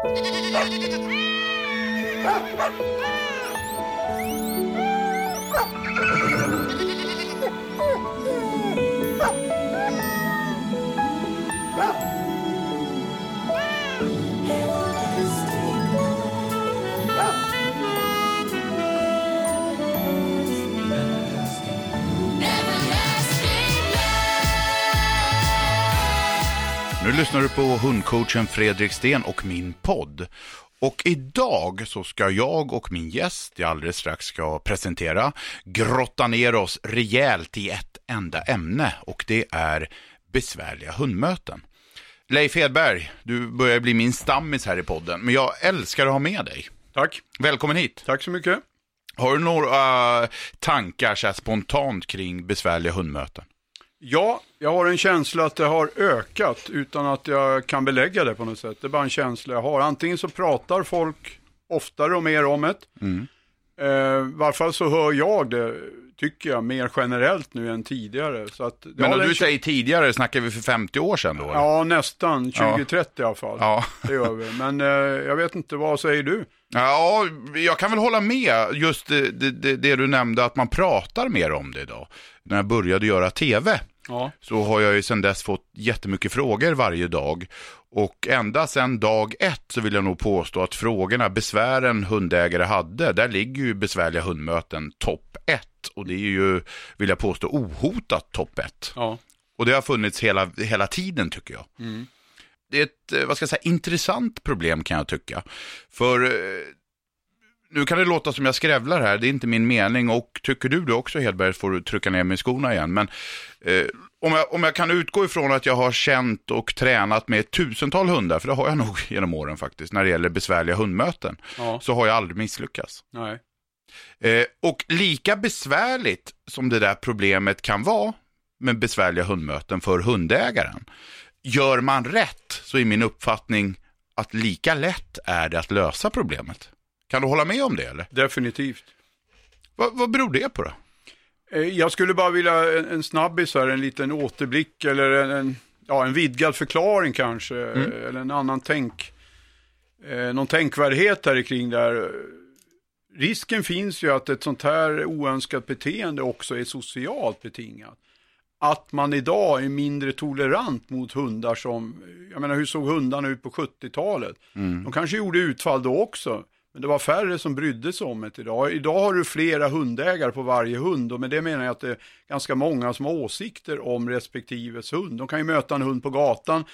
Nu lyssnar du på hundcoachen Fredrik Sten och min podd. Och idag så ska jag och min gäst, jag alldeles strax ska presentera, grotta ner oss rejält i ett enda ämne och det är besvärliga hundmöten. Leif Hedberg, du börjar bli min stammis här i podden, men jag älskar att ha med dig. Tack. Välkommen hit. Tack så mycket. Har du några tankar så spontant kring besvärliga hundmöten? Ja, jag har en känsla att det har ökat utan att jag kan belägga det på något sätt. Det är bara en känsla jag har. Antingen så pratar folk oftare och mer om det. Mm. Eh, I varje fall så hör jag det, tycker jag, mer generellt nu än tidigare. Så att, Men när du säger tidigare, snackar vi för 50 år sedan då? Eller? Ja, nästan. 2030 ja. i alla fall. Ja. Det gör vi. Men eh, jag vet inte, vad säger du? Ja, jag kan väl hålla med. Just det, det, det, du nämnde, att man pratar mer om det idag. När jag började göra tv, ja. så har jag ju sedan dess fått jättemycket frågor varje dag. Och ända sedan dag ett så vill jag nog påstå att frågorna, besvären hundägare hade, där ligger ju besvärliga hundmöten topp ett. Och det är ju, vill jag påstå, ohotat topp ett. Ja. Och det har funnits hela, hela tiden tycker jag. Mm det är ett, eh, vad ska jag säga, intressant problem kan jag tycka. För eh, nu kan det låta som jag skrävlar här, det är inte min mening och tycker du det också Hedberg får du trycka ner mig i skorna igen. Men eh, om, jag, om jag kan utgå ifrån att jag har känt och tränat med tusental hundar, för det har jag nog genom åren faktiskt, när det gäller besvärliga hundmöten, ja. så har jag aldrig misslyckats. Nej. Eh, och lika besvärligt som det där problemet kan vara med besvärliga hundmöten för hundägaren, gör man rätt så är min uppfattning att lika lätt är det att lösa problemet. Kan du hålla med om det eller? Definitivt. Va, vad beror det på då? Eh, jag skulle bara vilja en, en snabbis här, en liten återblick eller en, en, ja, en vidgad förklaring kanske. Mm. Eller en annan tänk, eh, någon tänkvärdhet här kring det här. Risken finns ju att ett sånt här oönskat beteende också är socialt betingat att man idag är mindre tolerant mot hundar som, jag menar hur såg hundarna ut på 70-talet? Mm. De kanske gjorde utfall då också, men det var färre som brydde sig om det idag. Idag har du flera hundägare på varje hund och med det menar jag att det är ganska många som har åsikter om respektives hund. De kan ju möta en hund på gatan,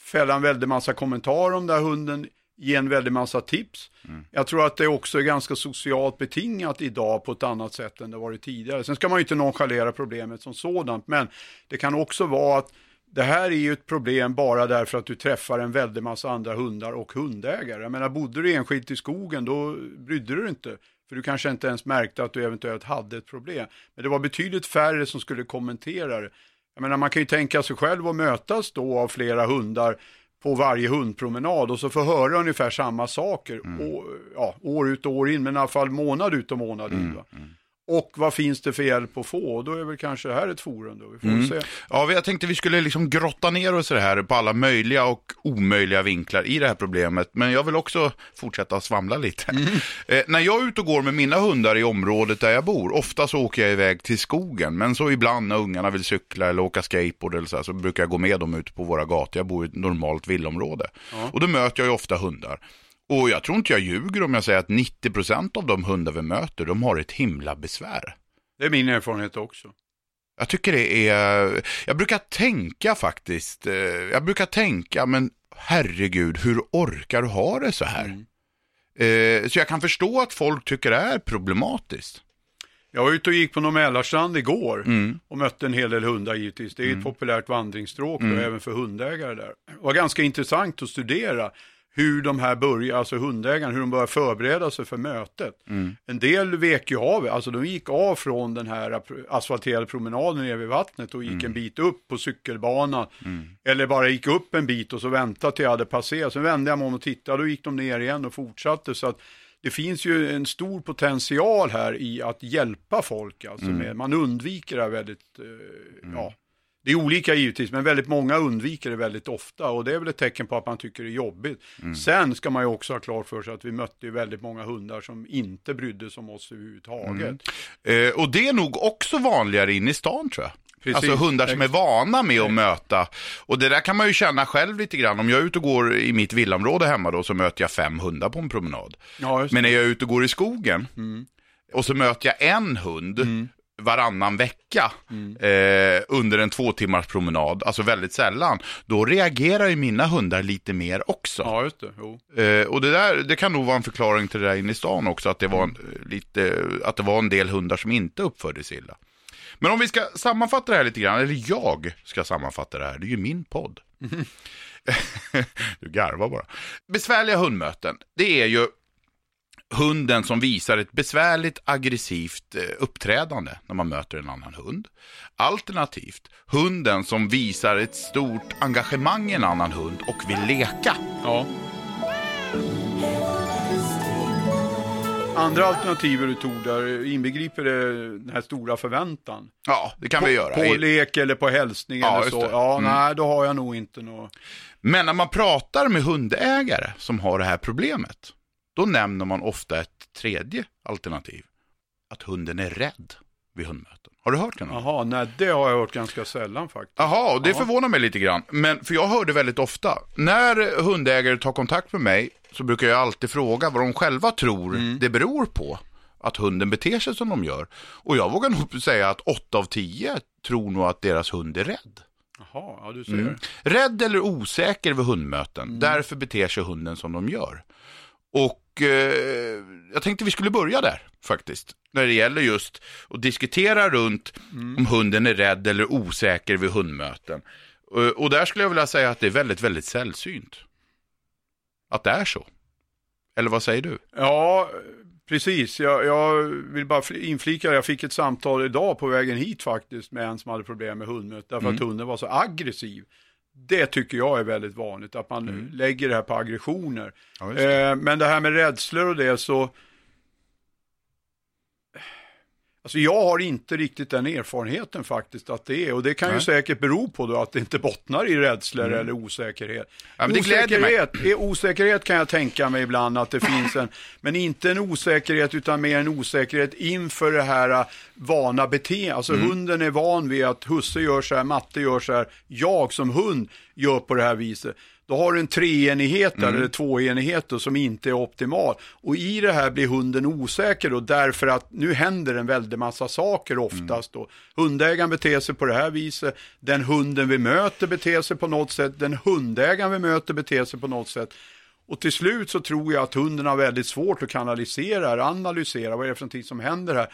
fälla en väldig massa kommentarer om den här hunden, ge en väldig massa tips. Mm. Jag tror att det också är ganska socialt betingat idag på ett annat sätt än det varit tidigare. Sen ska man ju inte nonchalera problemet som sådant, men det kan också vara att det här är ju ett problem bara därför att du träffar en väldig massa andra hundar och hundägare. Jag menar, bodde du enskilt i skogen, då brydde du dig inte. För du kanske inte ens märkte att du eventuellt hade ett problem. Men det var betydligt färre som skulle kommentera det. Jag menar, man kan ju tänka sig själv att mötas då av flera hundar på varje hundpromenad och så får höra ungefär samma saker mm. och, ja, år ut och år in, men i alla fall månad ut och månad in. Mm. Mm. Och vad finns det för hjälp att få? Då är väl kanske det här ett forum då, vi får mm. se. Ja, jag tänkte vi skulle liksom grotta ner oss i det här på alla möjliga och omöjliga vinklar i det här problemet. Men jag vill också fortsätta svamla lite. Mm. Eh, när jag är ute och går med mina hundar i området där jag bor, ofta så åker jag iväg till skogen. Men så ibland när ungarna vill cykla eller åka skateboard eller så, här, så brukar jag gå med dem ute på våra gator. Jag bor i ett normalt villområde. Ja. Och då möter jag ju ofta hundar. Och jag tror inte jag ljuger om jag säger att 90% av de hundar vi möter, de har ett himla besvär. Det är min erfarenhet också. Jag tycker det är, jag brukar tänka faktiskt, eh, jag brukar tänka, men herregud, hur orkar du ha det så här? Mm. Eh, så jag kan förstå att folk tycker det är problematiskt. Jag var ute och gick på någon Mälarstrand igår mm. och mötte en hel del hundar givetvis. Det är mm. ett populärt vandringsstråk mm. även för hundägare där. Det var ganska intressant att studera hur de här börjar, alltså hundägarna, hur de börjar förbereda sig för mötet. Mm. En del vek ju av, alltså de gick av från den här asfalterade promenaden nere vid vattnet och gick mm. en bit upp på cykelbanan. Mm. Eller bara gick upp en bit och så väntade till jag hade passerat. Sen vände jag mig om och tittade, då gick de ner igen och fortsatte. Så att det finns ju en stor potential här i att hjälpa folk. Alltså mm. med, man undviker det här väldigt, eh, mm. ja, Det är olika givetvis, men väldigt många undviker det väldigt ofta och det är väl ett tecken på att man tycker det är jobbigt. Mm. Sen ska man ju också ha klart för sig att vi mötte ju väldigt många hundar som inte brydde sig om oss överhuvudtaget. Mm. Eh, och det är nog också vanligare in i stan tror jag. Precis. Alltså hundar som är vana med att möta. Och det där kan man ju känna själv lite grann. Om jag är ute och går i mitt villaområde hemma då så möter jag fem hundar på en promenad. Ja, Men när jag är ute och går i skogen mm. och så möter jag en hund mm. Varannan vecka mm. eh, under en två timmars promenad, alltså väldigt sällan, då reagerar ju mina hundar lite mer också. Ja, just det. Eh, och det, där, det kan nog vara en förklaring till det där inne i stan också, att det, var en, lite, att det var en del hundar som inte uppfördes illa. Men om vi ska sammanfatta det här lite grann, eller jag ska sammanfatta det här, det är ju min podd. Mm. du garvar bara. Besvärliga hundmöten, det är ju hunden som visar ett besvärligt aggressivt eh, uppträdande när man möter en annan hund. Alternativt hunden som visar ett stort engagemang i en annan hund och vill leka. Ja. Andra alternativ du tog där inbegriper det den här stora förväntan? Ja, det kan på, vi göra. På lek eller på hälsning ja, eller så? Det. Ja, mm. nej, då har jag nog inte något. Men när man pratar med hundägare som har det här problemet, då nämner man ofta ett tredje alternativ. Att hunden är rädd vid hundmöten. Har du hört det någon Jaha, nej det har jag hört ganska sällan faktiskt. Jaha, det Aha. förvånar mig lite grann. Men, för jag hör det väldigt ofta. När hundägare tar kontakt med mig så brukar jag alltid fråga vad de själva tror mm. det beror på att hunden beter sig som de gör. Och jag vågar nog säga att 8 av 10 tror nog att deras hund är rädd. Jaha, ja du ser. Mm. Rädd eller osäker vid hundmöten, mm. därför beter sig hunden som de gör. Och eh, jag tänkte vi skulle börja där faktiskt. När det gäller just att diskutera runt mm. om hunden är rädd eller osäker vid hundmöten. Och, och där skulle jag vilja säga att det är väldigt, väldigt sällsynt att det är så? Eller vad säger du? Ja, precis. Jag, jag vill bara inflika, jag fick ett samtal idag på vägen hit faktiskt med en som hade problem med hundmöte därför mm. att hunden var så aggressiv. Det tycker jag är väldigt vanligt, att man mm. lägger det här på aggressioner. Ja, det. Eh, men det här med rädslor och det så Alltså jag har inte riktigt den erfarenheten faktiskt att det är och det kan Nej. ju säkert bero på då att det inte bottnar i rädslor mm. eller osäkerhet. Ja, osäkerhet, osäkerhet kan jag tänka mig ibland att det finns en, men inte en osäkerhet utan mer en osäkerhet inför det här äh, vana beteendet. Alltså mm. hunden är van vid att husse gör så här, matte gör så här, jag som hund gör på det här viset då har du en treenighet mm. eller tvåenighet då, som inte är optimal. Och i det här blir hunden osäker då, därför att nu händer en väldig massa saker oftast. Mm. Då. Hundägaren beter sig på det här viset, den hunden vi möter beter sig på något sätt, den hundägaren vi möter beter sig på något sätt. Och till slut så tror jag att hunden har väldigt svårt att kanalisera, analysera vad är det för någonting som händer här.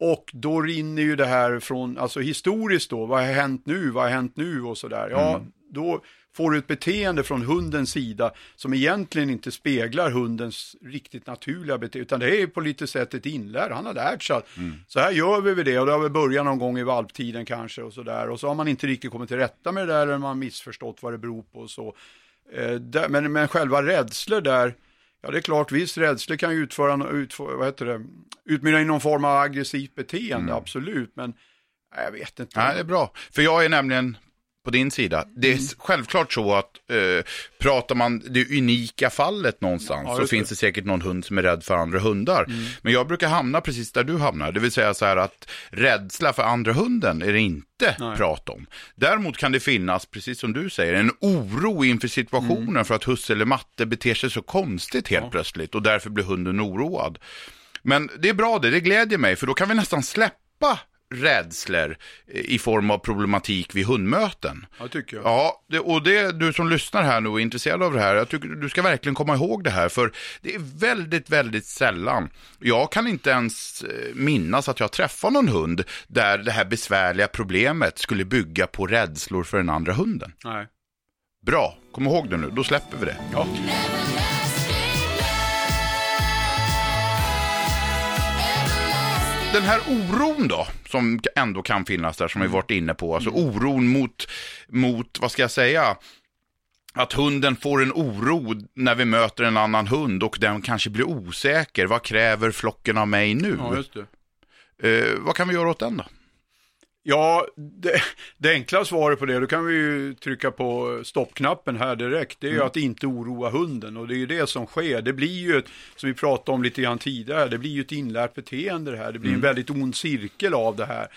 Och då rinner ju det här från, alltså historiskt då, vad har hänt nu, vad har hänt nu och sådär. Ja, mm. Då får du ett beteende från hundens sida som egentligen inte speglar hundens riktigt naturliga beteende, utan det är på lite sätt ett inlärd. Han har lärt sig att mm. så här gör vi det och det har vi börjat någon gång i valptiden kanske och så där. Och så har man inte riktigt kommit till rätta med det där eller man har missförstått vad det beror på och så. Eh, men, men själva rädslor där, Ja, det är klart, viss rädsla kan ju utföra, utföra, vad heter det, utmynna i någon form av aggressivt beteende, mm. absolut. Men jag vet inte. Nej, det är bra. För jag är nämligen på din sida. Det är mm. självklart så att eh, pratar man det unika fallet någonstans ja, så finns det säkert någon hund som är rädd för andra hundar. Mm. Men jag brukar hamna precis där du hamnar, det vill säga så här att rädsla för andra hunden är det inte Nej. prat om. Däremot kan det finnas, precis som du säger, en oro inför situationen mm. för att husse eller matte beter sig så konstigt helt ja. plötsligt och därför blir hunden oroad. Men det är bra det, det glädjer mig för då kan vi nästan släppa rädslor i form av problematik vid hundmöten. Ja, tycker jag. Ja, det, och det, du som lyssnar här nu och är intresserad av det här, jag tycker du ska verkligen komma ihåg det här, för det är väldigt, väldigt sällan. Jag kan inte ens eh, minnas att jag träffar någon hund där det här besvärliga problemet skulle bygga på rädslor för den andra hunden. Nej. Bra, kom ihåg det nu, då släpper vi det. Ja. Den här oron då, som ändå kan finnas där, som vi varit inne på, alltså oron mot, mot vad ska jag säga, att hunden får en oro när vi möter en annan hund och den kanske blir osäker. Vad kräver flocken av mig nu? Ja, just det. Eh, vad kan vi göra åt den då? Ja, det, det, enkla svaret på det, då kan vi ju trycka på stoppknappen här direkt, det är ju mm. att inte oroa hunden och det är ju det som sker. Det blir ju, ett, som vi pratade om lite grann tidigare, det blir ju ett inlärt beteende det här, det blir mm. en väldigt ond cirkel av det här.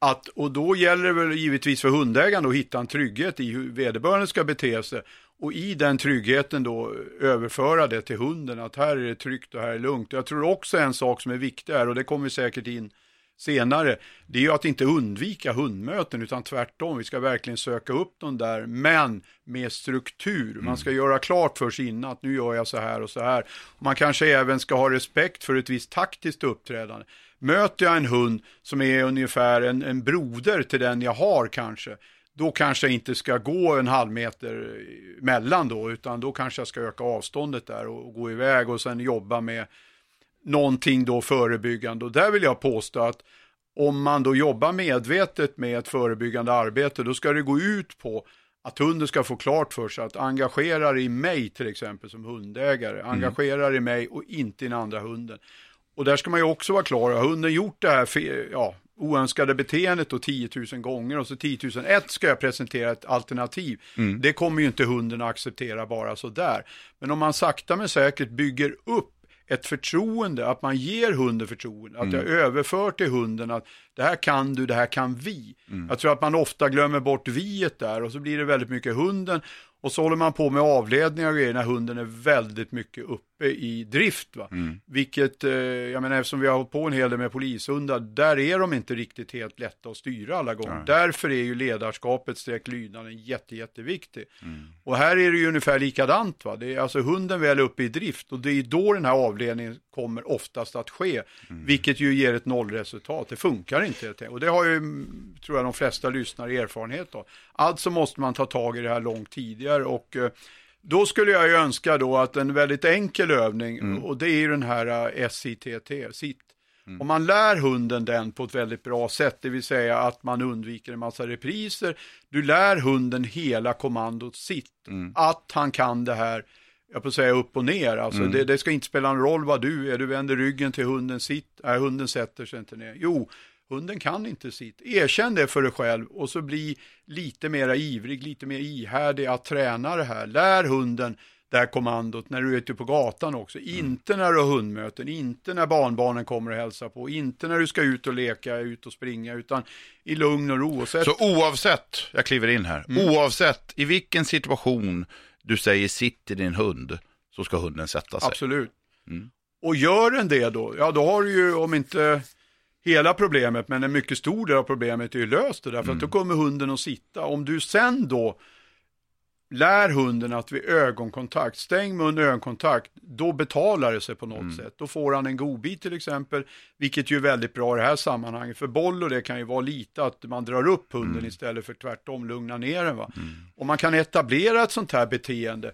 Att, och då gäller det väl givetvis för hundägaren att hitta en trygghet i hur vederbörande ska bete sig. Och i den tryggheten då överföra det till hunden, att här är det tryggt och här är det lugnt. Jag tror också en sak som är viktig här, och det kommer säkert in senare, det är ju att inte undvika hundmöten utan tvärtom, vi ska verkligen söka upp dem där, men med struktur. Man mm. ska göra klart för sig innan att nu gör jag så här och så här. Man kanske även ska ha respekt för ett visst taktiskt uppträdande. Möter jag en hund som är ungefär en, en broder till den jag har kanske, då kanske jag inte ska gå en halv meter mellan då, utan då kanske jag ska öka avståndet där och, och gå iväg och sen jobba med någonting då förebyggande. Och där vill jag påstå att om man då jobbar medvetet med ett förebyggande arbete, då ska det gå ut på att hunden ska få klart för sig att engagerar i mig till exempel som hundägare, mm. engagerar i mig och inte i den andra hunden. Och där ska man ju också vara klar, har hunden gjort det här ja, oönskade beteendet då 10 000 gånger och så 10 001 ska jag presentera ett alternativ. Mm. Det kommer ju inte hunden att acceptera bara sådär. Men om man sakta men säkert bygger upp ett förtroende, att man ger hunden förtroende, att jag mm. överför till hunden att det här kan du, det här kan vi. Mm. Jag tror att man ofta glömmer bort viet där och så blir det väldigt mycket hunden och så håller man på med avledningar och grejer när hunden är väldigt mycket uppe i drift. Va? Mm. Vilket, eh, jag menar eftersom vi har hållit på en hel del med polishundar, där är de inte riktigt helt lätta att styra alla gånger. Nej. Därför är ju ledarskapet streck lydnaden jätte, jätteviktig. Mm. Och här är det ju ungefär likadant. Va? Det är alltså hunden väl uppe i drift och det är då den här avledningen kommer oftast att ske. Mm. Vilket ju ger ett nollresultat. Det funkar inte. Och det har ju, tror jag, de flesta lyssnare erfarenhet av. Alltså måste man ta tag i det här långt tidigare och eh, då skulle jag ju önska då att en väldigt enkel övning, mm. och det är ju den här eh, SITT, SIT. Mm. Om man lär hunden den på ett väldigt bra sätt, det vill säga att man undviker en massa repriser. Du lär hunden hela kommandot sitt, mm. att han kan det här, jag får säga upp och ner. Alltså mm. det, det, ska inte spela någon roll vad du är, du vänder ryggen till hunden, sitt, äh, hunden sätter sig inte ner. Jo, Hunden kan inte sitt. Erkänn det för dig själv och så bli lite mer ivrig, lite mer ihärdig att träna det här. Lär hunden det här kommandot när du är ute på gatan också. Mm. Inte när du har hundmöten, inte när barnbarnen kommer och hälsar på, inte när du ska ut och leka, ut och springa, utan i lugn och ro. Och Så oavsett, jag kliver in här, mm. oavsett i vilken situation du säger sitt till din hund, så ska hunden sätta sig. Absolut. Mm. Och gör den det då, ja då har du ju, om inte hela problemet, men en mycket stor del av problemet är ju löst det, därför mm. att då mm. kommer hunden att sitta. Om du sen då lär hunden att vid ögonkontakt, stäng mun ögonkontakt, då betalar det sig på något mm. sätt. Då får han en godbit till exempel, vilket ju är väldigt bra i det här sammanhanget. För boll och det kan ju vara lite att man drar upp hunden mm. istället för tvärtom, lugna ner den. Va? Mm. Om man kan etablera ett sånt här beteende,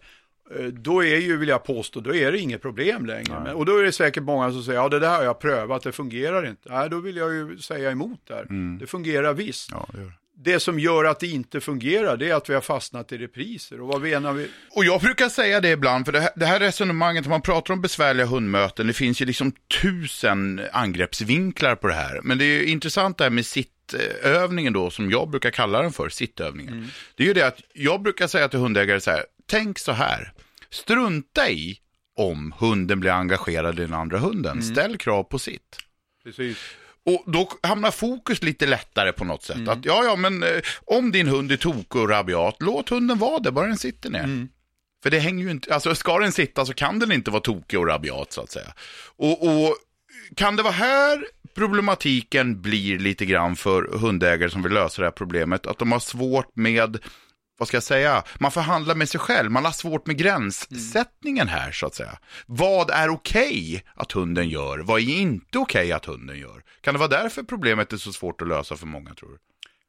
då är ju, vill jag påstå, då är det inget problem längre. Men, och då är det säkert många som säger, ja det där har jag prövat, det fungerar inte. Nej, då vill jag ju säga emot där. Mm. Det fungerar visst. Ja, det, det, som gör att det inte fungerar, det är att vi har fastnat i repriser. Och vad menar vi? Och jag brukar säga det ibland, för det här, det här resonemanget, man pratar om besvärliga hundmöten, det finns ju liksom tusen angreppsvinklar på det här. Men det är ju intressant det här med sitt övningen då, som jag brukar kalla den för, sittövningen. Mm. Det är ju det att jag brukar säga till hundägare så här, tänk så här, strunta i om hunden blir engagerad i den andra hunden. Mm. Ställ krav på sitt. Precis. Och då hamnar fokus lite lättare på något sätt. Mm. Att ja, ja, men eh, om din hund är tokig och rabiat, låt hunden vara det, bara den sitter ner. Mm. För det hänger ju inte, alltså ska den sitta så kan den inte vara tokig och rabiat så att säga. Och, och kan det vara här problematiken blir lite grann för hundägare som vill lösa det här problemet? Att de har svårt med vad ska jag säga, man förhandlar med sig själv, man har svårt med gränssättningen här så att säga. Vad är okej okay att hunden gör, vad är inte okej okay att hunden gör? Kan det vara därför problemet är så svårt att lösa för många tror du?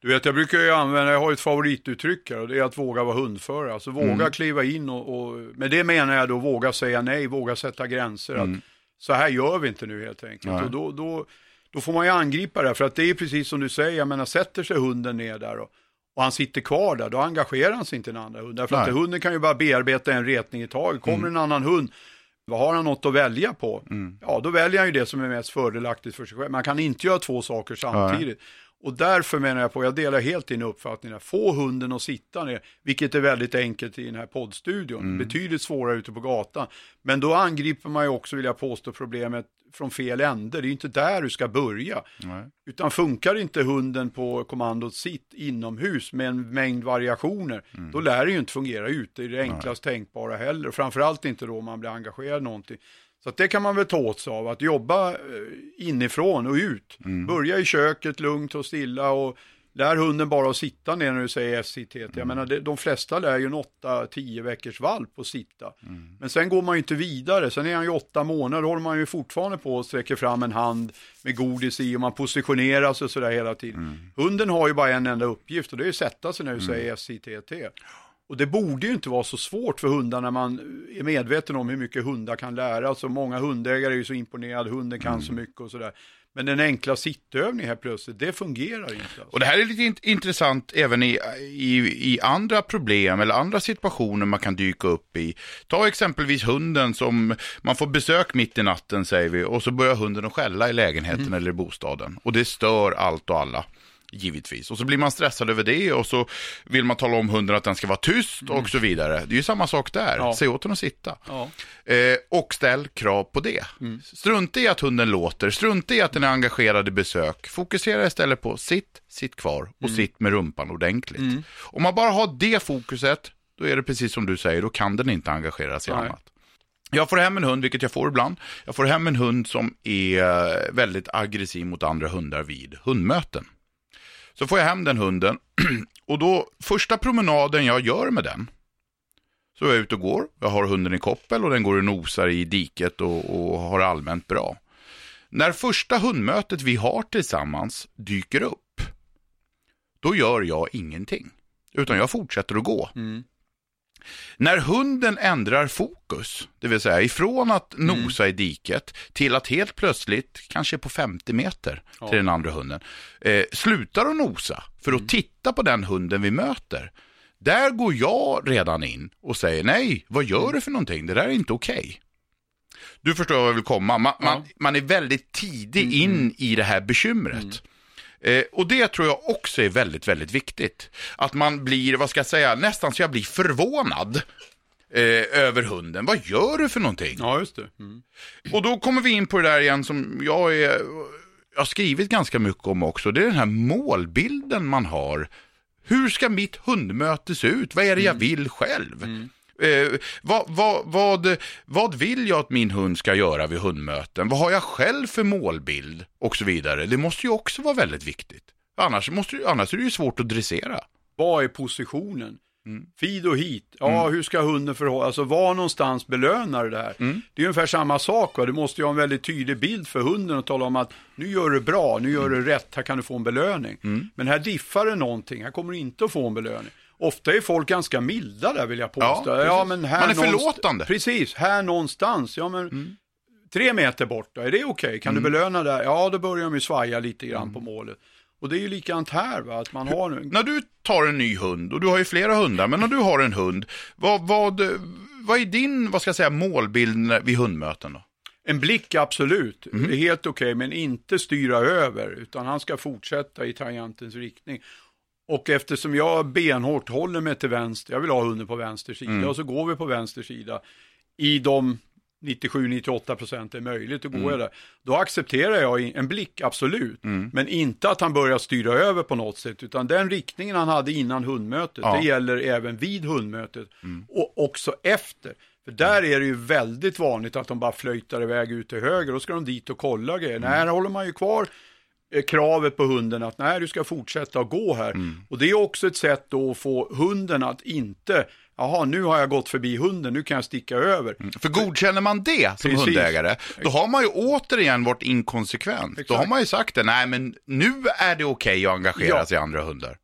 Du vet, jag brukar ju använda, jag har ett favorituttryck här och det är att våga vara hundförare. Alltså våga mm. kliva in och, och, med det menar jag då våga säga nej, våga sätta gränser. Mm. Att, så här gör vi inte nu helt enkelt. Nej. Och då, då, då får man ju angripa det, för att det är precis som du säger, jag menar sätter sig hunden ner där och och han sitter kvar där, då engagerar han sig inte i en annan hund. Därför Nej. att hunden kan ju bara bearbeta en retning i taget. Kommer mm. en annan hund, vad har han något att välja på? Mm. Ja, då väljer han ju det som är mest fördelaktigt för sig själv. Man kan inte göra två saker samtidigt. Nej. Och därför menar jag på, jag delar helt din uppfattning, att få hunden att sitta ner, vilket är väldigt enkelt i den här poddstudion, mm. betydligt svårare ute på gatan. Men då angriper man ju också, vill jag påstå, problemet från fel ände. Det är inte där du ska börja. Nej. Utan funkar inte hunden på kommandot sitt inomhus med en mängd variationer, mm. då lär det ju inte fungera ute i det enklast Nej. tänkbara heller. Framförallt inte då man blir engagerad i någonting. Så det kan man väl ta åt sig av, att jobba eh, inifrån och ut. Mm. Börja i köket lugnt och stilla och lär hunden bara att sitta ner när du säger SITT. Mm. Jag menar, de flesta lär ju en 8-10 veckors valp att sitta. Mm. Men sen går man ju inte vidare, sen är han ju 8 månader, då håller man ju fortfarande på och sträcker fram en hand med godis i och man positionerar sig sådär hela tiden. Mm. Hunden har ju bara en enda uppgift och det är att sätta sig när du mm. säger SITT. Och det borde ju inte vara så svårt för hundar när man är medveten om hur mycket hundar kan lära. Alltså många hundägare är ju så imponerade, hunden kan mm. så mycket och sådär. Men den enkla sittöövningen här plötsligt, det fungerar inte. Alltså. Och det här är lite intressant även i, i, i, andra problem eller andra situationer man kan dyka upp i. Ta exempelvis hunden som, man får besök mitt i natten säger vi, och så börjar hunden att skälla i lägenheten mm. eller i bostaden. Och det stör allt och alla givetvis. Och så blir man stressad över det och så vill man tala om hunden att den ska vara tyst mm. och så vidare. Det är ju samma sak där, ja. säg åt den att sitta. Ja. Eh, och ställ krav på det. Mm. Strunta i att hunden låter, strunta i att den är engagerad i besök. Fokusera istället på sitt, sitt kvar och mm. sitt med rumpan ordentligt. Mm. Om man bara har det fokuset, då är det precis som du säger, då kan den inte engagera sig i annat. Jag får hem en hund, vilket jag får ibland. Jag får hem en hund som är väldigt aggressiv mot andra hundar vid hundmöten. Så får jag hem den hunden och då första promenaden jag gör med den så är jag ute och går. Jag har hunden i koppel och den går och nosar i diket och, och har allmänt bra. När första hundmötet vi har tillsammans dyker upp, då gör jag ingenting. Utan jag fortsätter att gå. Mm. När hunden ändrar fokus, det vill säga ifrån att mm. nosa mm. i diket till att helt plötsligt, kanske på 50 meter ja. till den andra hunden, eh, slutar att nosa för att mm. titta på den hunden vi möter. Där går jag redan in och säger nej, vad gör du för någonting? Det där är inte okej. Okay. Du förstår vad jag vill komma. Man, ja. man, man är väldigt tidig mm. in i det här bekymret. Eh, och det tror jag också är väldigt, väldigt viktigt. Att man blir, vad ska jag säga, nästan så jag blir förvånad eh, över hunden. Vad gör du för någonting? Ja, just det. Mm. Och då kommer vi in på det där igen som jag, är, jag har skrivit ganska mycket om också. Det är den här målbilden man har. Hur ska mitt hundmöte se ut? Vad är det jag mm. vill själv? Mm. Eh, vad, vad, vad, vad vill jag att min hund ska göra vid hundmöten? Vad har jag själv för målbild? Och så vidare. Det måste ju också vara väldigt viktigt. Annars, måste, annars är det ju svårt att dressera. Vad är positionen? Mm. Feed och hit. Ja, mm. hur ska hunden förhålla Alltså var någonstans belönar det här? Mm. Det är ungefär samma sak. Va? Du måste ju ha en väldigt tydlig bild för hunden och tala om att nu gör du bra, nu gör du mm. rätt, här kan du få en belöning. Mm. Men här diffar det någonting, här kommer du inte att få en belöning. Ofta är folk ganska milda där vill jag påstå. Ja, ja men här Man är förlåtande. Precis, här någonstans. Ja, men mm. Tre meter bort då, är det okej? Okay? Kan mm. du belöna där? Ja, då börjar de ju svaja lite grann mm. på målet. Och det är ju likadant här, va? att man har... När du tar en ny hund, och du har ju flera hundar, men när du har en hund, vad, vad, vad är din, vad ska jag säga, målbild vid hundmöten då? En blick, absolut. Mm. Det är helt okej, okay, men inte styra över, utan han ska fortsätta i tangentens riktning. Och eftersom jag benhårt håller mig till vänster, jag vill ha hunden på vänster sida mm. och så går vi på vänster sida i de 97-98 procent är möjligt, då går mm. jag där. Då accepterar jag en blick, absolut. Mm. Men inte att han börjar styra över på något sätt, utan den riktningen han hade innan hundmötet, ja. det gäller även vid hundmötet mm. och också efter. För där är det ju väldigt vanligt att de bara flöjtar iväg ut till höger, då ska de dit och kolla grejer. Mm. Nej, här håller man ju kvar kravet på hunden att nej, du ska fortsätta att gå här. Mm. Och det är också ett sätt då att få hunden att inte, jaha, nu har jag gått förbi hunden, nu kan jag sticka över. Mm. För godkänner man det som Precis. hundägare, då har man ju återigen varit inkonsekvent. Exakt. Då har man ju sagt det, nej men nu är det okej okay att engagera ja. sig i andra hundar.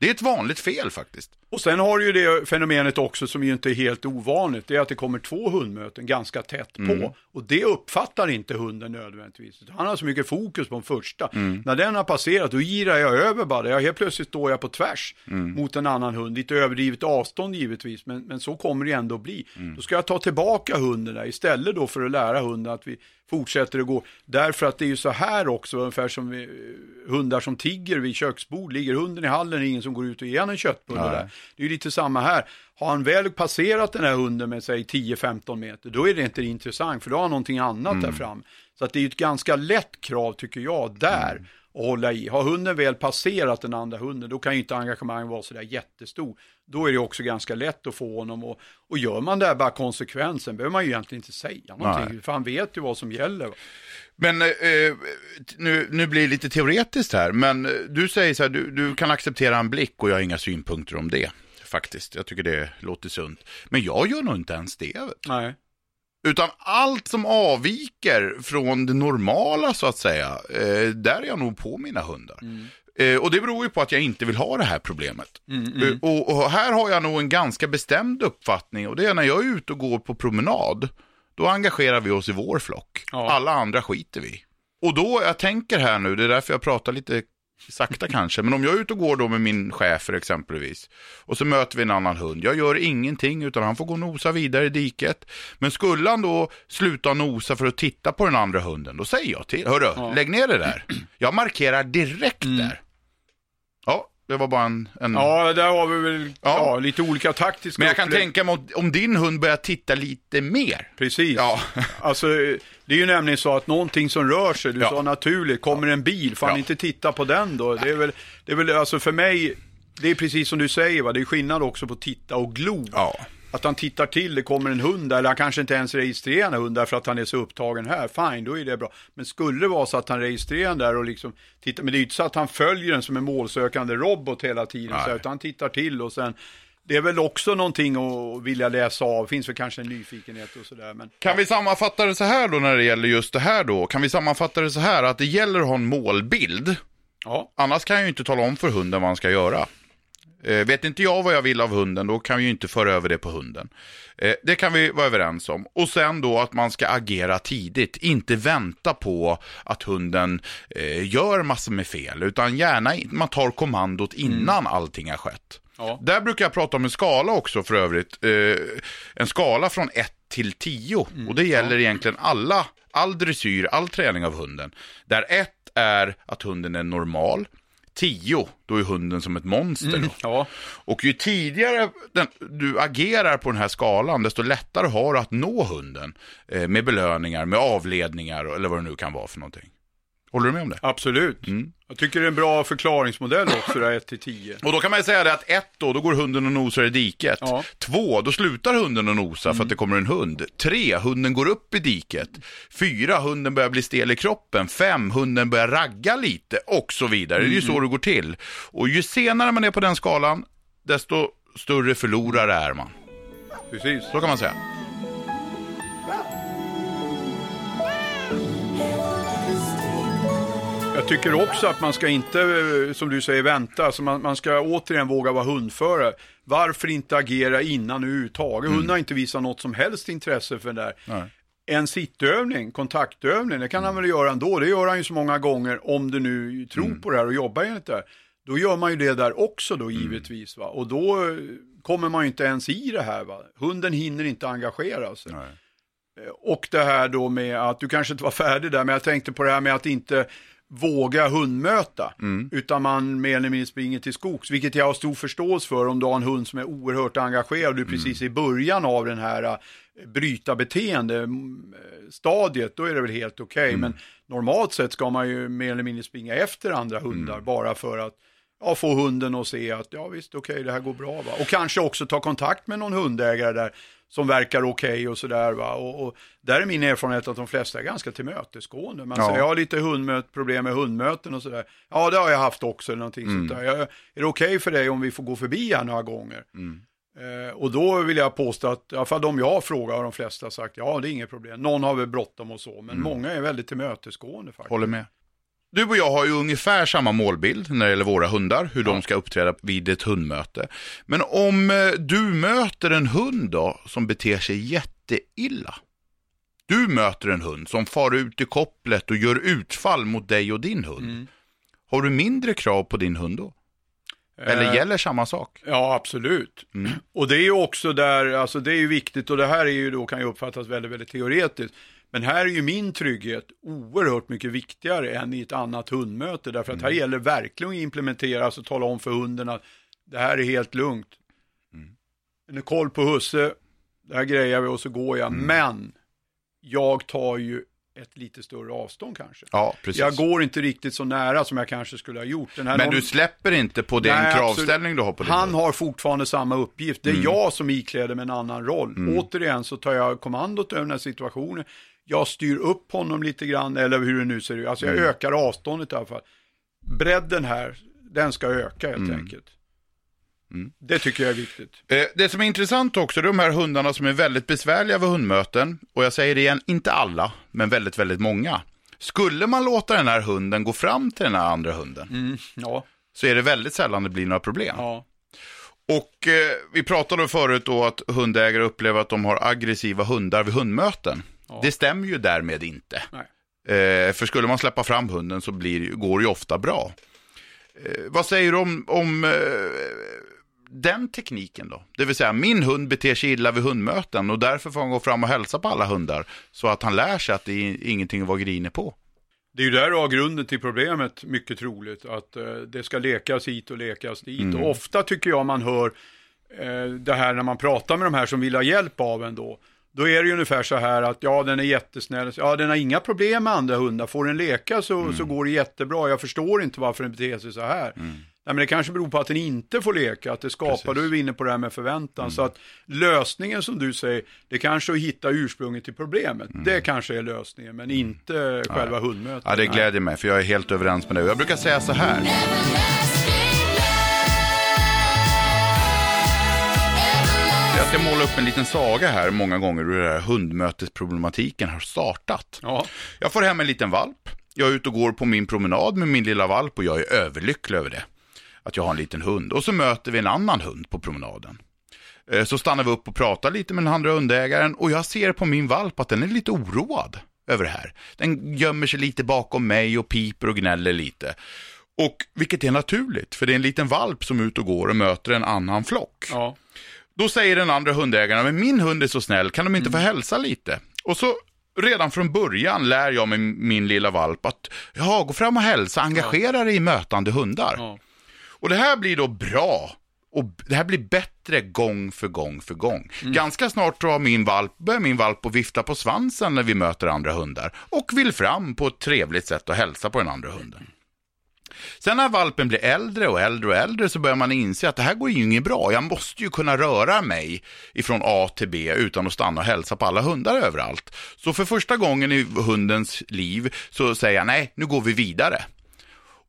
Det är ett vanligt fel faktiskt. Och sen har du ju det fenomenet också som ju inte är helt ovanligt, det är att det kommer två hundmöten ganska tätt på. Mm. Och det uppfattar inte hunden nödvändigtvis. Han har så mycket fokus på den första. Mm. När den har passerat, då girar jag över bara. Jag helt plötsligt står jag på tvärs mm. mot en annan hund. Lite överdrivet avstånd givetvis, men, men så kommer det ändå bli. Mm. Då ska jag ta tillbaka hunden där istället då för att lära hunden att vi fortsätter att gå. Därför att det är ju så här också, ungefär som vi, hundar som tigger vid köksbord. Ligger hunden i hallen är ingen som går ut och ger en köttbulle där. Det är lite samma här. Har han väl passerat den här hunden med sig 10-15 meter, då är det inte intressant, för då har han någonting annat mm. där fram. Så att det är ett ganska lätt krav, tycker jag, där. Mm att hålla i. Har hunden väl passerat den andra hunden, då kan ju inte engagemanget vara sådär jättestor. Då är det också ganska lätt att få honom och, och gör man det här bara konsekvensen behöver man ju egentligen inte säga någonting, Nej. för han vet ju vad som gäller. Men eh, nu, nu blir det lite teoretiskt här, men du säger så här, du, du kan acceptera en blick och jag har inga synpunkter om det. Faktiskt, jag tycker det låter sunt. Men jag gör nog inte ens det. Nej. Utan allt som avviker från det normala så att säga, eh, där är jag nog på mina hundar. Mm. Eh, och det beror ju på att jag inte vill ha det här problemet. Mm, mm. Eh, och, och, här har jag nog en ganska bestämd uppfattning och det är när jag är ute och går på promenad, då engagerar vi oss i vår flock. Ja. Alla andra skiter vi. Och då, jag tänker här nu, det är därför jag pratar lite sakta kanske, men om jag är ute och går då med min chefer exempelvis och så möter vi en annan hund, jag gör ingenting utan han får gå och nosa vidare i diket. Men skulle han då sluta nosa för att titta på den andra hunden, då säger jag till, hörru, ja. lägg ner det där. Jag markerar direkt mm. där. Ja, det var bara en... en... Ja, där har vi väl ja. ja lite olika taktiska Men jag kan tänka mig om din hund börjar titta lite mer. Precis. Ja. alltså, det är ju nämligen så att någonting som rör sig, du ja. sa naturligt, kommer en bil, får han inte titta på den då? Det är väl, det är väl alltså för mig, det är precis som du säger, va? det är skillnad också på titta och glo. Ja att han tittar till, det kommer en hund där, eller han kanske inte ens registrerar en hund därför att han är så upptagen här, fine, då är det bra. Men skulle det vara så att han registrerar den där och liksom tittar, men det är ju inte så att han följer den som en målsökande robot hela tiden, så, utan han tittar till och sen det är väl också någonting att vilja läsa av, finns väl kanske en nyfikenhet och sådär. Men... Kan vi sammanfatta det så här då när det gäller just det här då? Kan vi sammanfatta det så här att det gäller att ha en målbild? Ja. Annars kan jag ju inte tala om för hunden vad han ska göra. Eh, vet inte jag vad jag vill av hunden, då kan vi ju inte föra över det på hunden. Eh, det kan vi vara överens om. Och sen då att man ska agera tidigt, inte vänta på att hunden eh, gör massor med fel, utan gärna man tar kommandot innan mm. allting har skett. Ja. Där brukar jag prata om en skala också för övrigt. Eh, en skala från 1 till 10. Mm. Och det gäller ja. egentligen alla, all dressyr, all träning av hunden. Där 1 är att hunden är normal. 10, då är hunden som ett monster. Mm, ja. Och ju tidigare den, du agerar på den här skalan, desto lättare har du att nå hunden. Eh, med belöningar, med avledningar eller vad det nu kan vara för någonting. Håller du med om det? Absolut. Mm. Jag tycker det är en bra förklaringsmodell också, där 1 till 10. Och då kan man säga det att 1 då, då går hunden och nosar i diket. 2, ja. då slutar hunden att nosa mm. för att det kommer en hund. 3, hunden går upp i diket. 4, hunden börjar bli stel i kroppen. 5, hunden börjar ragga lite och så vidare. Mm. Det är ju så det går till. Och ju senare man är på den skalan, desto större förlorare är man. Precis. Så kan man säga. Jag tycker också att man ska inte, eh, som du säger, vänta. Alltså man, man ska återigen våga vara hundförare. Varför inte agera innan överhuvudtaget? Mm. Hunden har inte visat något som helst intresse för det där. Nej. En sittövning, kontaktövning, det kan mm. han väl göra ändå. Det gör han ju så många gånger om du nu tror mm. på det här och jobbar enligt det här. Då gör man ju det där också då mm. givetvis. Va? Och då eh, kommer man ju inte ens i det här. Va? Hunden hinner inte engagera sig. Nej. Eh, och det här då med att, du kanske inte var färdig där, men jag tänkte på det här med att inte våga hundmöta. Mm. Utan man mer eller mindre springer till skogs. Vilket jag har stor förståelse för om du har en hund som är oerhört engagerad. Du är mm. precis i början av den här uh, bryta beteende mm, stadiet. Då är det väl helt okej. Okay. Mm. Men normalt sett ska man ju mer eller mindre springa efter andra hundar. Mm. Bara för att ja, få hunden att se att ja visst okej okay, det här går bra. Va? Och kanske också ta kontakt med någon hundägare där som verkar okej okay och sådär. Och, och där är min erfarenhet att de flesta är ganska tillmötesgående. Man ja. säger, jag har lite hundmöt, problem med hundmöten och sådär. Ja, det har jag haft också, eller någonting mm. sånt där. Jag, är det okej okay för dig om vi får gå förbi här några gånger? Mm. Eh, och då vill jag påstå att, i alla fall de jag frågar har de flesta sagt, ja det är inget problem. Någon har väl bråttom och så, men mm. många är väldigt tillmötesgående faktiskt. Håller med. Du och jag har ju ungefär samma målbild när det gäller våra hundar, hur ja. de ska uppträda vid ett hundmöte. Men om eh, du möter en hund då som beter sig jätteilla. Du möter en hund som far ut i kopplet och gör utfall mot dig och din hund. Mm. Har du mindre krav på din hund då? Eller eh, gäller samma sak? Ja, absolut. Mm. Och det är ju också där, alltså det är ju viktigt och det här är ju då kan ju uppfattas väldigt, väldigt teoretiskt. Men här är ju min trygghet oerhört mycket viktigare än i ett annat hundmöte. Därför att mm. här gäller verkligen att implementera, alltså tala om för hunden att det här är helt lugnt. Mm. En koll på husse, det här grejar vi och så går jag. Mm. Men jag tar ju ett lite större avstånd kanske. Ja, precis. Jag går inte riktigt så nära som jag kanske skulle ha gjort. Men någon... du släpper inte på den Nej, kravställning absolut. du har på din Han har fortfarande samma uppgift. Det är mm. jag som ikläder med en annan roll. Mm. Återigen så tar jag kommandot över den här situationen. Jag styr upp honom lite grann, eller hur det nu ser ut. Alltså jag mm. ökar avståndet i alla fall. Bredden här, den ska öka helt mm. enkelt. Mm. Det tycker jag är viktigt. Eh, det som är intressant också, är de här hundarna som är väldigt besvärliga vid hundmöten, och jag säger det igen, inte alla, men väldigt, väldigt många. Skulle man låta den här hunden gå fram till den här andra hunden, mm, ja. så är det väldigt sällan det blir några problem. Ja. Och eh, vi pratade förut då att hundägare upplever att de har aggressiva hundar vid hundmöten. Ja. Det stämmer ju därmed inte. Eh, för skulle man släppa fram hunden så blir, går det ju ofta bra. Eh, vad säger du om, om eh, den tekniken då? Det vill säga min hund beter sig illa vid hundmöten och därför får han gå fram och hälsa på alla hundar. Så att han lär sig att det är ingenting att vara grinig på. Det är ju där du har grunden till problemet, mycket troligt. Att eh, det ska lekas hit och lekas dit. Mm. Och ofta tycker jag man hör eh, det här när man pratar med de här som vill ha hjälp av en då. Då är det ju ungefär så här att ja, den är jättesnäll. Ja, den har inga problem med andra hundar. Får den leka så, mm. så går det jättebra. Jag förstår inte varför den beter sig så här. Mm. Nej, men det kanske beror på att den inte får leka, att det skapar, då är vi inne på det här med förväntan. Mm. Så att lösningen som du säger, det kanske är att hitta ursprunget till problemet. Mm. Det kanske är lösningen, men inte mm. själva ja. hundmötet. Ja, det gläder mig, för jag är helt överens med dig. Jag brukar säga så här. Jag ska måla upp en liten saga här många gånger hur den här hundmötesproblematiken har startat. Ja. Jag får hem en liten valp. Jag är ute och går på min promenad med min lilla valp och jag är överlycklig över det att jag har en liten hund. Och så möter vi en annan hund på promenaden. Eh, så stannar vi upp och pratar lite med den andra hundägaren och jag ser på min valp att den är lite oroad över det här. Den gömmer sig lite bakom mig och piper och gnäller lite. Och vilket är naturligt, för det är en liten valp som är ute och går och möter en annan flock. Ja. Då säger den andra hundägaren, men min hund är så snäll, kan de inte få mm. hälsa lite? Och så redan från början lär jag mig min lilla valp att, ja, gå fram och hälsa, engagera dig i mötande hundar. Ja. Och det här blir då bra. Och det här blir bättre gång för gång för gång. Mm. Ganska snart har min valp, börjar min valp att vifta på svansen när vi möter andra hundar. Och vill fram på ett trevligt sätt och hälsa på den andra hunden. Sen när valpen blir äldre och äldre och äldre så börjar man inse att det här går ju inget bra. Jag måste ju kunna röra mig ifrån A till B utan att stanna och hälsa på alla hundar överallt. Så för första gången i hundens liv så säger jag nej, nu går vi vidare.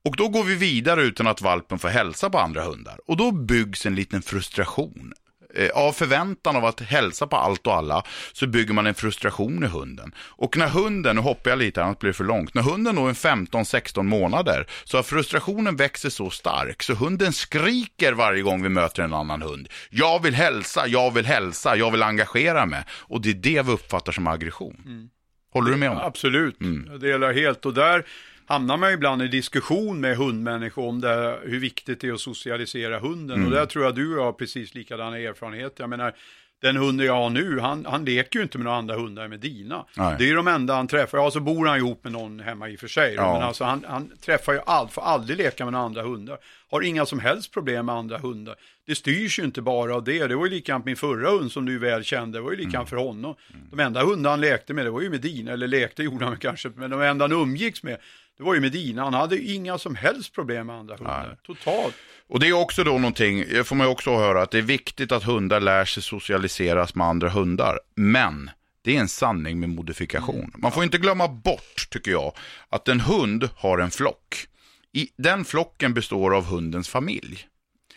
Och då går vi vidare utan att valpen får hälsa på andra hundar. Och då byggs en liten frustration. Eh, av förväntan av att hälsa på allt och alla så bygger man en frustration i hunden. Och när hunden, nu hoppar jag lite annars blir det för långt, när hunden då är 15-16 månader så har frustrationen växer så stark så hunden skriker varje gång vi möter en annan hund. Jag vill hälsa, jag vill hälsa, jag vill engagera mig. Och det är det vi uppfattar som aggression. Mm. Håller du med om det? Absolut, mm. jag delar helt. Och där hamnar man ibland i diskussion med hundmänniskor om det, hur viktigt det är att socialisera hunden. Mm. Och där tror jag du har precis likadana erfarenheter. Jag menar, den hunden jag har nu, han, han leker ju inte med några andra hundar med dina. Nej. Det är de enda han träffar. Ja, så bor han ihop med någon hemma i och för sig. Ja. Men alltså han, han träffar ju allt, får aldrig leka med några andra hundar. Har inga som helst problem med andra hundar. Det styrs ju inte bara av det. Det var ju likadant min förra hund som du väl kände. Det var ju likadant mm. för honom. De enda hundar han lekte med, det var ju med dina. Eller lekte gjorde han kanske, men de enda han umgicks med, det var ju Medina, han hade inga som helst problem med andra hundar. Nej. Totalt. Och det är också då någonting, det får man ju också höra, att det är viktigt att hundar lär sig socialiseras med andra hundar. Men det är en sanning med modifikation. Mm. Man får inte glömma bort, tycker jag, att en hund har en flock. I, den flocken består av hundens familj.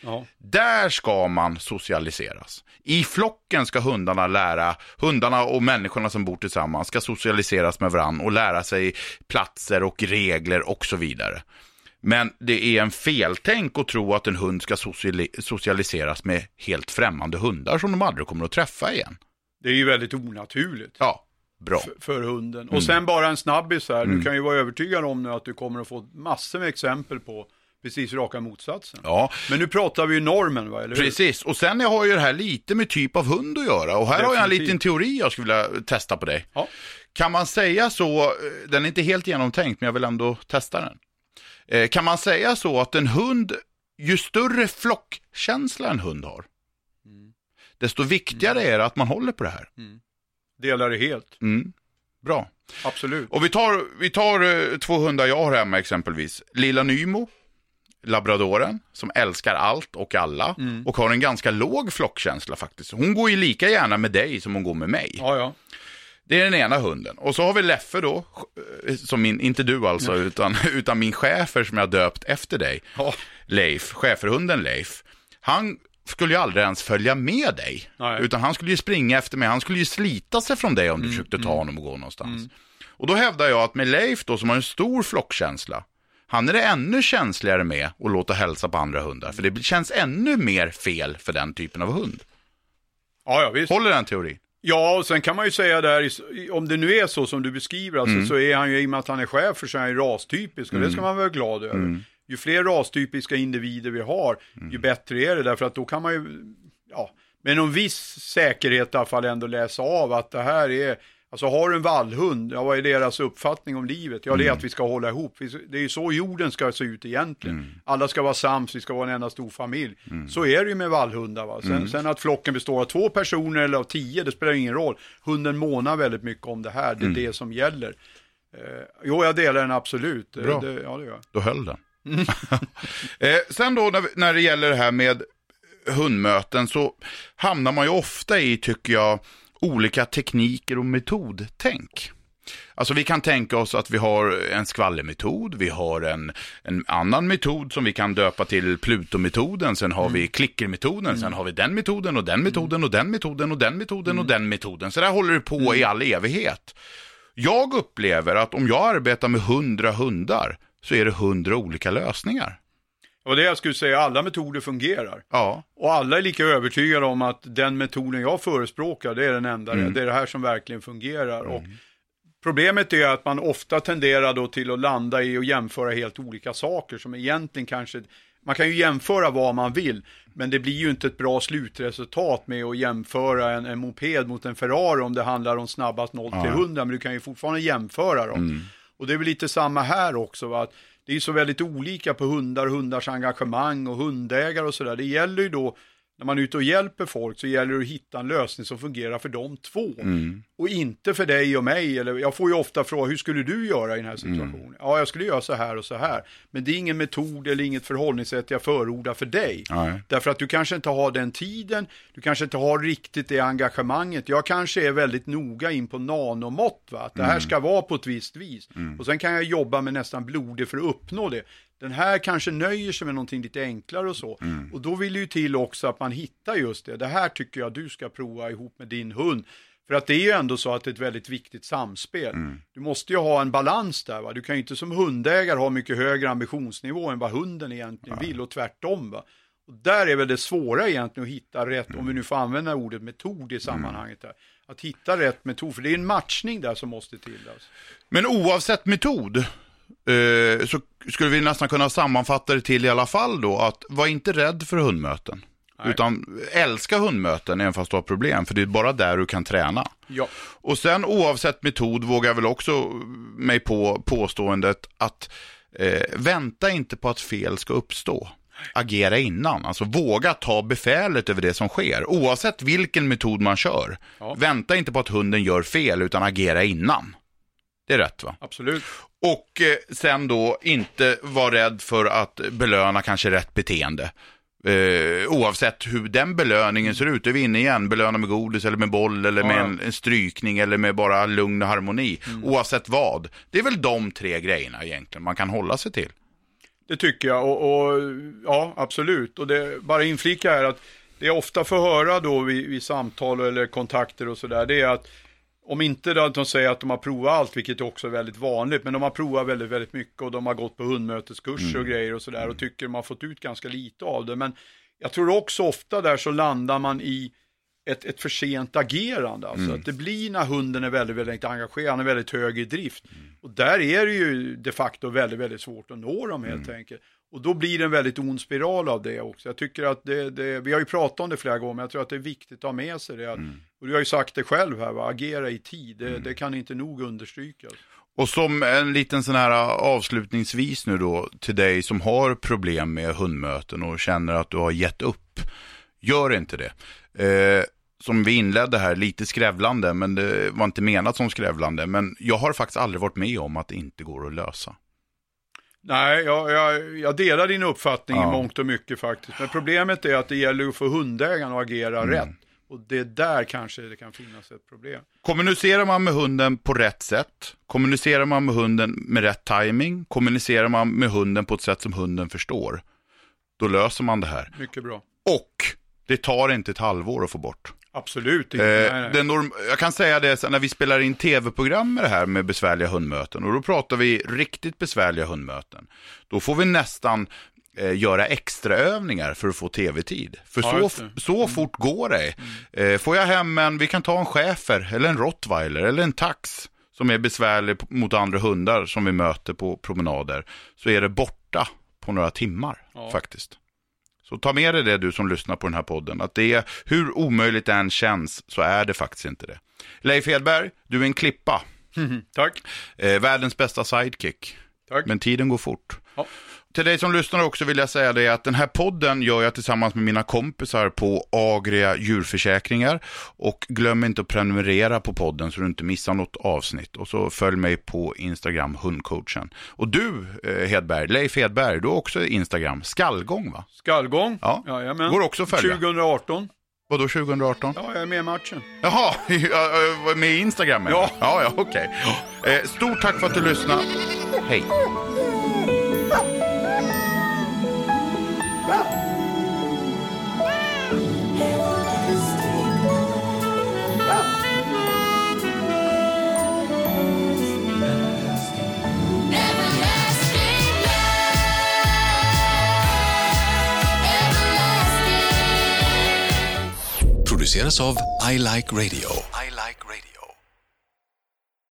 Ja. Där ska man socialiseras. I flocken ska hundarna lära, hundarna och människorna som bor tillsammans ska socialiseras med varandra och lära sig platser och regler och så vidare. Men det är en feltänk att tro att en hund ska socialiseras med helt främmande hundar som de aldrig kommer att träffa igen. Det är ju väldigt onaturligt. Ja, bra. För, hunden. Och mm. sen bara en snabbis här. Mm. Du kan ju vara övertygad om nu att du kommer att få massor med exempel på precis raka motsatsen. Ja. Men nu pratar vi ju normen, va? Eller hur? Precis, och sen har ju det här lite med typ av hund att göra. Och här Definitivt. har jag en liten teori jag skulle vilja testa på dig. Ja. Kan man säga så, eh, den är inte helt genomtänkt, men jag vill ändå testa den. Eh, kan man säga så att en hund, ju större flockkänsla en hund har, mm. desto viktigare mm. är det att man håller på det här. Mm. Delar det helt. Mm. Bra. Absolut. Och vi tar, vi tar eh, två hundar jag har hemma exempelvis. Lilla Nymo, labradoren, som älskar allt och alla mm. och har en ganska låg flockkänsla faktiskt. Hon går ju lika gärna med dig som hon går med mig. Ja, ja. Det är den ena hunden. Och så har vi Leffe då, eh, som min, inte du alltså, utan, utan min chefer som jag döpt efter dig. Ja. Leif, cheferhunden Leif. Han skulle ju aldrig ens följa med dig. Nej. Utan han skulle ju springa efter mig, han skulle ju slita sig från dig om du mm, försökte ta mm. honom och gå någonstans. Mm. Och då hävdar jag att med Leif då, som har en stor flockkänsla, han är det ännu känsligare med att låta hälsa på andra hundar. För det känns ännu mer fel för den typen av hund. Ja, ja visst. Håller den teorin? Ja, och sen kan man ju säga där, om det nu är så som du beskriver, alltså, mm. så är han ju, i och med att han är chef för så är han ju rastypisk, och mm. det ska man vara glad över. Mm. Ju fler rastypiska individer vi har, ju mm. bättre är det, därför att då kan man ju, ja, med någon viss säkerhet i alla fall ändå läsa av att det här är Alltså har du en vallhund, ja vad är deras uppfattning om livet? Ja det är mm. att vi ska hålla ihop. Det är ju så jorden ska se ut egentligen. Mm. Alla ska vara sams, vi ska vara en enda stor familj. Mm. Så är det ju med vallhundar. Va? Sen, mm. sen, att flocken består av två personer eller av tio, det spelar ingen roll. Hunden månar väldigt mycket om det här, det är mm. det som gäller. Eh, jo, jag delar den absolut. Bra, det, ja, det gör. då höll den. eh, sen då när, när det gäller det här med hundmöten så hamnar man ju ofta i, tycker jag, olika tekniker och metodtänk. Alltså vi kan tänka oss att vi har en skvallermetod, vi har en, en annan metod som vi kan döpa till Pluto-metoden, sen har mm. vi klickermetoden, mm. sen har vi den metoden och den metoden och den metoden och den metoden och den metoden. Så där håller det på mm. i all evighet. Jag upplever att om jag arbetar med hundra hundar så är det hundra olika lösningar. Och det jag skulle säga, alla metoder fungerar. Ja. Och alla är lika övertygade om att den metoden jag förespråkar, det är den enda, mm. det är det här som verkligen fungerar. Mm. Och problemet är att man ofta tenderar då till att landa i och jämföra helt olika saker som egentligen kanske, man kan ju jämföra vad man vill, men det blir ju inte ett bra slutresultat med att jämföra en, en moped mot en Ferrari om det handlar om snabbast 0 till 100, men du kan ju fortfarande jämföra dem. Mm. Och det är väl lite samma här också, va? att det är så väldigt olika på hundar, hundars engagemang och hundägare och sådär. Det gäller ju då när man är ute och hjälper folk så gäller det att hitta en lösning som fungerar för de två. Mm. Och inte för dig och mig. Eller, jag får ju ofta fråga, hur skulle du göra i den här mm. situationen? Mm. Ja, jag skulle göra så här och så här. Men det är ingen metod eller inget förhållningssätt jag förordar för dig. Nej. Därför att du kanske inte har den tiden, du kanske inte har riktigt det engagemanget. Jag kanske är väldigt noga in på nanomått, va? att det här mm. ska vara på ett visst vis. Mm. Och sen kan jag jobba med nästan blodet för att uppnå det. Den här kanske nöjer sig med någonting lite enklare och så. Mm. Och då vill det ju till också att man hittar just det. Det här tycker jag du ska prova ihop med din hund. För att det är ju ändå så att det är ett väldigt viktigt samspel. Mm. Du måste ju ha en balans där. Va? Du kan ju inte som hundägare ha mycket högre ambitionsnivå än vad hunden egentligen ja. vill och tvärtom. Va? Och där är väl det svåra egentligen att hitta rätt, mm. om vi nu får använda ordet metod i sammanhanget. Där. Att hitta rätt metod, för det är en matchning där som måste till. Alltså. Men oavsett metod Eh, så skulle vi nästan kunna sammanfatta det till i alla fall då att var inte rädd för hundmöten. Nej. Utan älska hundmöten även fast du har problem, för det är bara där du kan träna. Ja. Och sen oavsett metod vågar jag väl också mig på påståendet att eh, vänta inte på att fel ska uppstå. Agera innan, alltså våga ta befälet över det som sker. Oavsett vilken metod man kör. Ja. Vänta inte på att hunden gör fel, utan agera innan. Det är rätt va? Absolut. Och eh, sen då inte vara rädd för att belöna kanske rätt beteende. Eh, oavsett hur den belöningen ser ut, är vi inne igen, belöna med godis eller med boll eller med en, en, strykning eller med bara lugn och harmoni. Mm. Oavsett vad. Det är väl de tre grejerna egentligen man kan hålla sig till. Det tycker jag och, och ja, absolut. Och det, bara inflika här att det jag ofta får höra då vid, vid samtal eller kontakter och sådär, det är att om inte att de säger att de har provat allt, vilket också är väldigt vanligt, men de har provat väldigt, väldigt mycket och de har gått på hundmöteskurser mm. och grejer och sådär och tycker de har fått ut ganska lite av det. Men jag tror också ofta där så landar man i ett, ett för sent agerande. Alltså mm. att det blir när hunden är väldigt, väldigt engagerad, han är väldigt hög i drift. Mm. Och där är det ju de facto väldigt, väldigt svårt att nå dem helt mm. enkelt. Och då blir det en väldigt ond spiral av det också. Jag tycker att det, det, vi har ju pratat om det flera gånger, men jag tror att det är viktigt att ha med sig det. Mm. Och du har ju sagt det själv här, va? agera i tid, det, mm. det kan inte nog understrykas. Och som en liten sån här avslutningsvis nu då till dig som har problem med hundmöten och känner att du har gett upp. Gör inte det. Eh, som vi inledde här, lite skrävlande, men det var inte menat som skrävlande. Men jag har faktiskt aldrig varit med om att det inte går att lösa. Nej, jag, jag, jag delar din uppfattning ja. i mångt och mycket faktiskt. Men problemet är att det gäller att få hundägaren att agera mm. rätt. Och det är där kanske det kan finnas ett problem. Kommunicerar man med hunden på rätt sätt? Kommunicerar man med hunden med rätt timing? Kommunicerar man med hunden på ett sätt som hunden förstår? Då löser man det här. Mycket bra. Och det tar inte ett halvår att få bort. Absolut inte. Eh, norm- jag kan säga det när vi spelar in tv-program med det här med besvärliga hundmöten. Och då pratar vi riktigt besvärliga hundmöten. Då får vi nästan eh, göra extraövningar för att få tv-tid. För ja, så, så mm. fort går det. Mm. Eh, får jag hem en, vi kan ta en schäfer eller en rottweiler eller en tax som är besvärlig mot andra hundar som vi möter på promenader. Så är det borta på några timmar ja. faktiskt. Så ta med dig det du som lyssnar på den här podden, att det är, hur omöjligt det än känns, så är det faktiskt inte det. Leif Hedberg, du är en klippa. Tack. Eh, världens bästa sidekick. Tack. Men tiden går fort. Ja. Till dig som lyssnar också vill jag säga det att den här podden gör jag tillsammans med mina kompisar på Agria djurförsäkringar. Och glöm inte att prenumerera på podden så du inte missar något avsnitt. Och så följ mig på Instagram, hundcoachen. Och du eh, Hedberg, Leif Hedberg, du har också Instagram, skallgång va? Skallgång, ja. Jajamän. Går också att följa. 2018. Vadå 2018? Ja, jag är med i matchen. Jaha, med i Instagram? Ja. Ja, ja okej. Okay. Eh, stort tack för att du lyssnade. Hej. here's of I Like Radio. I Like Radio.